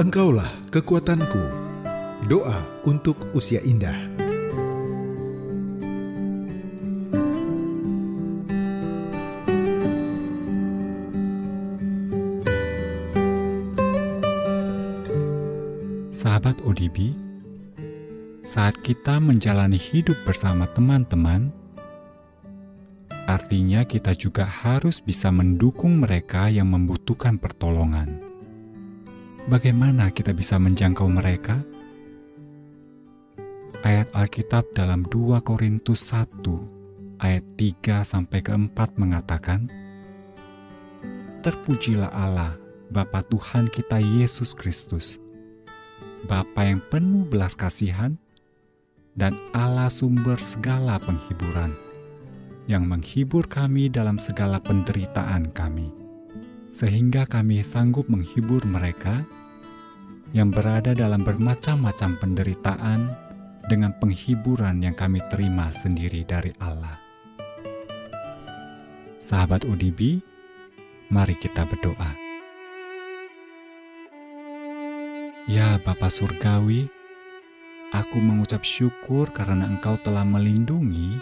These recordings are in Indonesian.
Engkaulah kekuatanku. Doa untuk usia indah. Sahabat ODB, saat kita menjalani hidup bersama teman-teman, artinya kita juga harus bisa mendukung mereka yang membutuhkan pertolongan. Bagaimana kita bisa menjangkau mereka? Ayat Alkitab dalam 2 Korintus 1 ayat 3 sampai ke 4 mengatakan, Terpujilah Allah, Bapa Tuhan kita Yesus Kristus, Bapa yang penuh belas kasihan, dan Allah sumber segala penghiburan, yang menghibur kami dalam segala penderitaan kami, sehingga kami sanggup menghibur mereka yang berada dalam bermacam-macam penderitaan dengan penghiburan yang kami terima sendiri dari Allah. Sahabat ODB, mari kita berdoa. Ya Bapa Surgawi, aku mengucap syukur karena Engkau telah melindungi,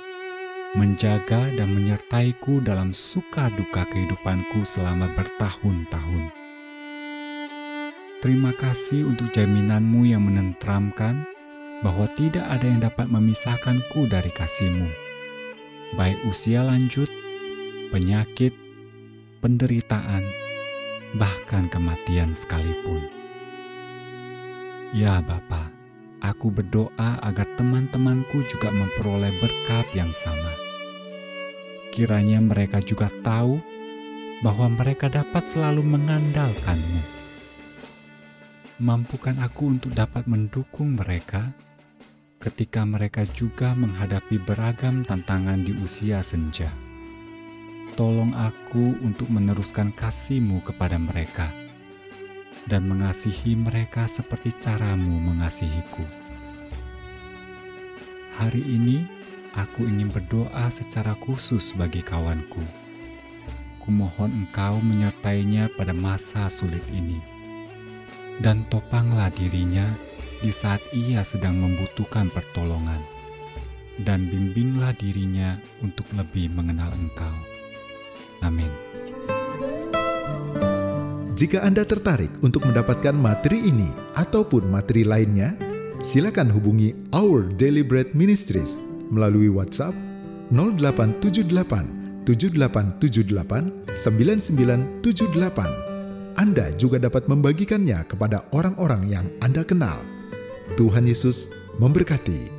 menjaga dan menyertaiku dalam suka duka kehidupanku selama bertahun-tahun. Terima kasih untuk jaminanmu yang menentramkan bahwa tidak ada yang dapat memisahkanku dari kasihmu, baik usia lanjut, penyakit, penderitaan, bahkan kematian sekalipun. Ya Bapa, aku berdoa agar teman-temanku juga memperoleh berkat yang sama. Kiranya mereka juga tahu bahwa mereka dapat selalu mengandalkanmu. Mampukan aku untuk dapat mendukung mereka ketika mereka juga menghadapi beragam tantangan di usia senja. Tolong aku untuk meneruskan kasihmu kepada mereka dan mengasihi mereka seperti caramu mengasihiku. Hari ini, aku ingin berdoa secara khusus bagi kawanku. Kumohon engkau menyertainya pada masa sulit ini. Dan topanglah dirinya di saat ia sedang membutuhkan pertolongan. Dan bimbinglah dirinya untuk lebih mengenal engkau. Amin. Jika Anda tertarik untuk mendapatkan materi ini ataupun materi lainnya, silakan hubungi Our Daily Bread Ministries melalui WhatsApp 0878 7878 9978. Anda juga dapat membagikannya kepada orang-orang yang Anda kenal. Tuhan Yesus memberkati.